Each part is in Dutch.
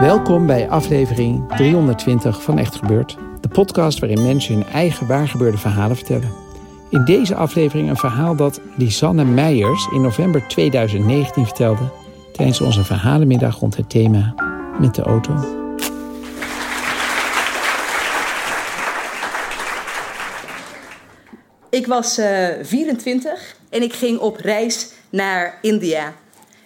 Welkom bij aflevering 320 van Echt Gebeurd, de podcast waarin mensen hun eigen waargebeurde verhalen vertellen. In deze aflevering een verhaal dat Lisanne Meijers in november 2019 vertelde tijdens onze verhalenmiddag rond het thema met de auto. Ik was uh, 24 en ik ging op reis naar India.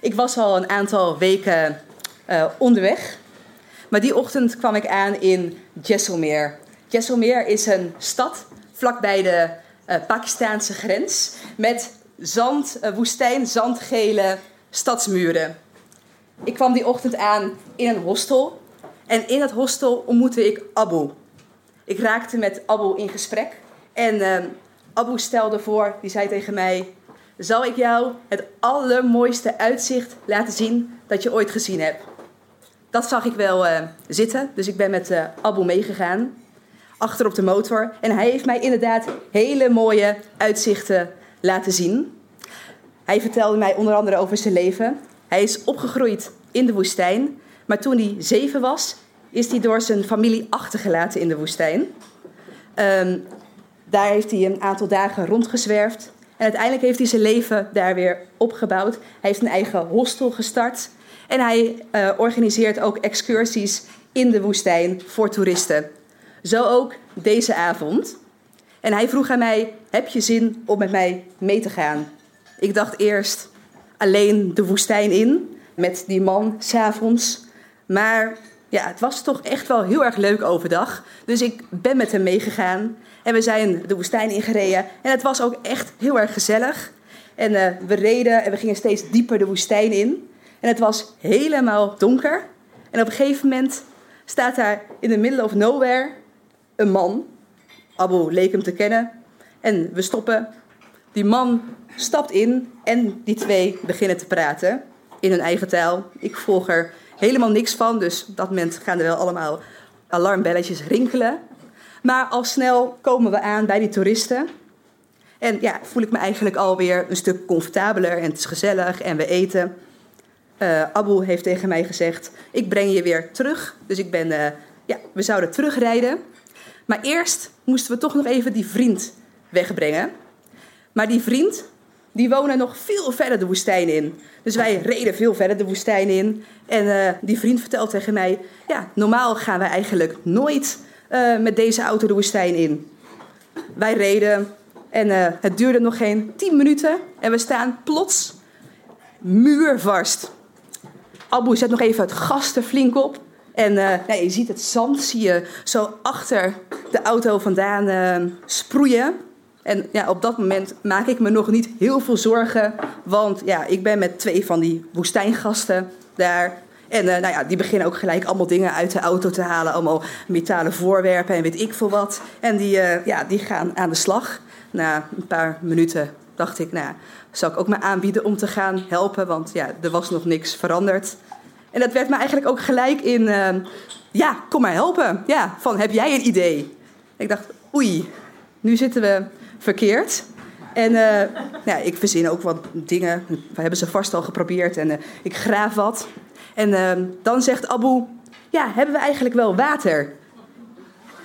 Ik was al een aantal weken uh, onderweg. Maar die ochtend kwam ik aan in Jaisalmer. Jaisalmer is een stad vlakbij de uh, Pakistaanse grens met zand, uh, woestijn, zandgele stadsmuren. Ik kwam die ochtend aan in een hostel en in het hostel ontmoette ik Abu. Ik raakte met Abu in gesprek en uh, Abu stelde voor, die zei tegen mij: Zal ik jou het allermooiste uitzicht laten zien dat je ooit gezien hebt? Dat zag ik wel uh, zitten, dus ik ben met uh, Abu meegegaan. Achter op de motor. En hij heeft mij inderdaad hele mooie uitzichten laten zien. Hij vertelde mij onder andere over zijn leven. Hij is opgegroeid in de woestijn. Maar toen hij zeven was, is hij door zijn familie achtergelaten in de woestijn. Um, daar heeft hij een aantal dagen rondgezwerfd. En uiteindelijk heeft hij zijn leven daar weer opgebouwd. Hij heeft een eigen hostel gestart. En hij uh, organiseert ook excursies in de woestijn voor toeristen. Zo ook deze avond. En hij vroeg aan mij: Heb je zin om met mij mee te gaan? Ik dacht eerst alleen de woestijn in met die man s'avonds. Maar ja, het was toch echt wel heel erg leuk overdag. Dus ik ben met hem meegegaan. En we zijn de woestijn ingereden. En het was ook echt heel erg gezellig. En uh, we reden en we gingen steeds dieper de woestijn in. En het was helemaal donker. En op een gegeven moment staat daar in the middle of nowhere een man. Abu leek hem te kennen. En we stoppen. Die man stapt in en die twee beginnen te praten in hun eigen taal. Ik volg er helemaal niks van, dus op dat moment gaan er wel allemaal alarmbelletjes rinkelen. Maar al snel komen we aan bij die toeristen. En ja, voel ik me eigenlijk alweer een stuk comfortabeler en het is gezellig en we eten. Uh, Abu heeft tegen mij gezegd: Ik breng je weer terug. Dus ik ben, uh, ja, we zouden terugrijden. Maar eerst moesten we toch nog even die vriend wegbrengen. Maar die vriend, die woonde nog veel verder de woestijn in. Dus wij reden veel verder de woestijn in. En uh, die vriend vertelt tegen mij: Ja, normaal gaan wij eigenlijk nooit met deze auto de woestijn in. Wij reden en het duurde nog geen 10 minuten. En we staan plots muurvast Abu zet nog even het gas er flink op. En uh, nou, je ziet het zand, zie je zo achter de auto vandaan uh, sproeien. En ja, op dat moment maak ik me nog niet heel veel zorgen. Want ja, ik ben met twee van die woestijngasten daar. En uh, nou ja, die beginnen ook gelijk allemaal dingen uit de auto te halen. Allemaal metalen voorwerpen en weet ik veel wat. En die, ja, die gaan aan de slag. Na een paar minuten dacht ik, nou, zou ik ook me aanbieden om te gaan helpen, want ja, er was nog niks veranderd. En dat werd me eigenlijk ook gelijk in, uh, ja, kom maar helpen. Ja, van heb jij een idee? Ik dacht, oei, nu zitten we verkeerd. En uh, ja, ik verzin ook wat dingen. We hebben ze vast al geprobeerd en uh, ik graaf wat. En ehm, dan zegt Abu, ja, hebben we eigenlijk wel water?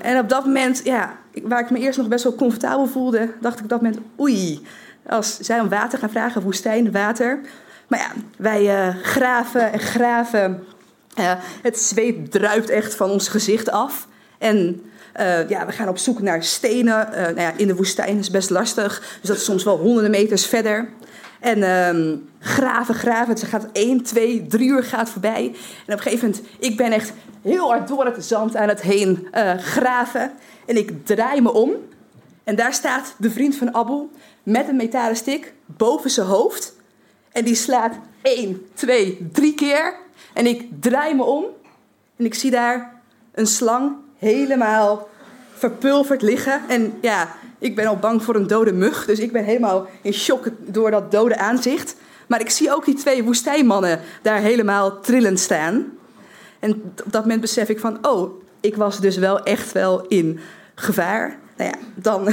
En op dat moment, ja, waar ik me eerst nog best wel comfortabel voelde, dacht ik op dat moment, oei, als zij om water gaan vragen, woestijn, water. Maar ja, wij uh, graven en graven. Uh, het zweet druipt echt van ons gezicht af. En uh, ja, we gaan op zoek naar stenen. Nou ja, in de woestijn is best lastig. Dus dat is soms wel honderden meters verder. En um, graven, graven. Het gaat één, twee, drie uur gaat voorbij. En op een gegeven moment, ik ben echt heel hard door het zand aan het heen graven. En ik draai me om. En daar staat de vriend van Abu met een metalen stick boven zijn hoofd. En die slaat één, twee, drie keer. En ik draai me om. En ik zie daar een slang helemaal verpulverd liggen. En ja, ik ben al bang voor een dode mug. Dus ik ben helemaal in shock door dat dode aanzicht. Maar ik zie ook die twee woestijnmannen daar helemaal trillend staan. En op dat moment besef ik van, oh, ik was dus wel echt wel in gevaar. Nou ja, dan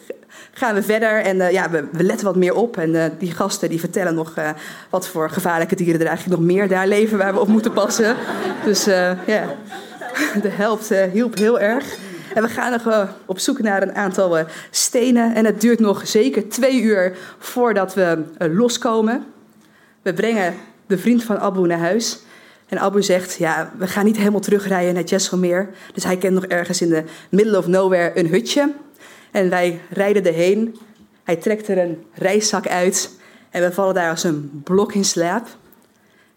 gaan we verder en uh, ja, we, letten wat meer op. En uh, die gasten die vertellen nog uh, wat voor gevaarlijke dieren er eigenlijk nog meer daar leven waar we op moeten passen. Dus ja, de helft hielp heel erg. En we gaan nog op zoek naar een aantal stenen. En het duurt nog zeker twee uur voordat we loskomen. We brengen de vriend van Abu naar huis. En Abu zegt, ja, we gaan niet helemaal terugrijden naar Jesselmeer. Dus hij kent nog ergens in de middle of nowhere een hutje. En wij rijden erheen. Hij trekt er een reiszak uit. En we vallen daar als een blok in slaap.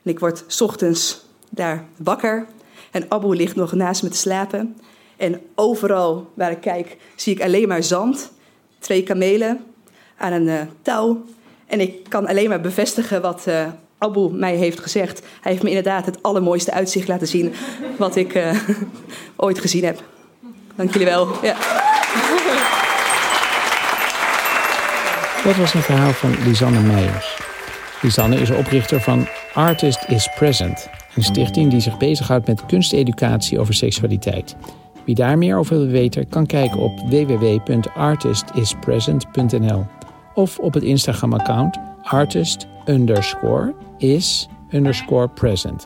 En ik word ochtends daar wakker. En Abu ligt nog naast me te slapen. En overal waar ik kijk, zie ik alleen maar zand. Twee kamelen aan een uh, touw. En ik kan alleen maar bevestigen wat uh, Abu mij heeft gezegd. Hij heeft me inderdaad het allermooiste uitzicht laten zien wat ik uh, ooit gezien heb. Dank jullie wel. Ja. Dat was een verhaal van Lisanne Meijers. Lisanne is oprichter van Artist is Present, een stichting die zich bezighoudt met kunsteducatie over seksualiteit. Wie daar meer over wil weten, kan kijken op www.artistispresent.nl of op het Instagram-account artist is underscore present.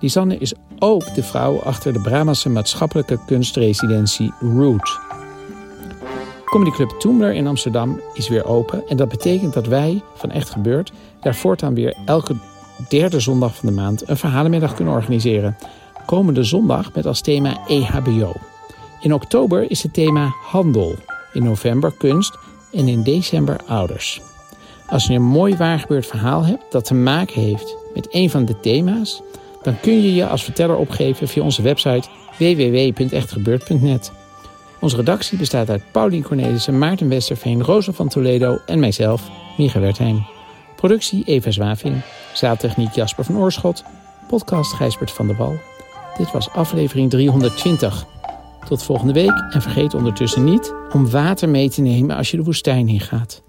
Lisanne is ook de vrouw achter de Brabantse maatschappelijke kunstresidentie Root. Comedy Club Toemler in Amsterdam is weer open. En dat betekent dat wij van Echt Gebeurd daar voortaan weer elke derde zondag van de maand een verhalenmiddag kunnen organiseren. Komende zondag met als thema EHBO. In oktober is het thema handel. In november kunst en in december ouders. Als je een mooi waargebeurd verhaal hebt dat te maken heeft met een van de thema's, dan kun je je als verteller opgeven via onze website www.echtgebeurd.net. Onze redactie bestaat uit Paulien Cornelissen, Maarten Westerveen, Rosa van Toledo en mijzelf, Micha Wertheim. Productie Eva Zwaving, zaaltechniek Jasper van Oorschot, podcast Gijsbert van der Wal. Dit was aflevering 320. Tot volgende week en vergeet ondertussen niet om water mee te nemen als je de woestijn ingaat.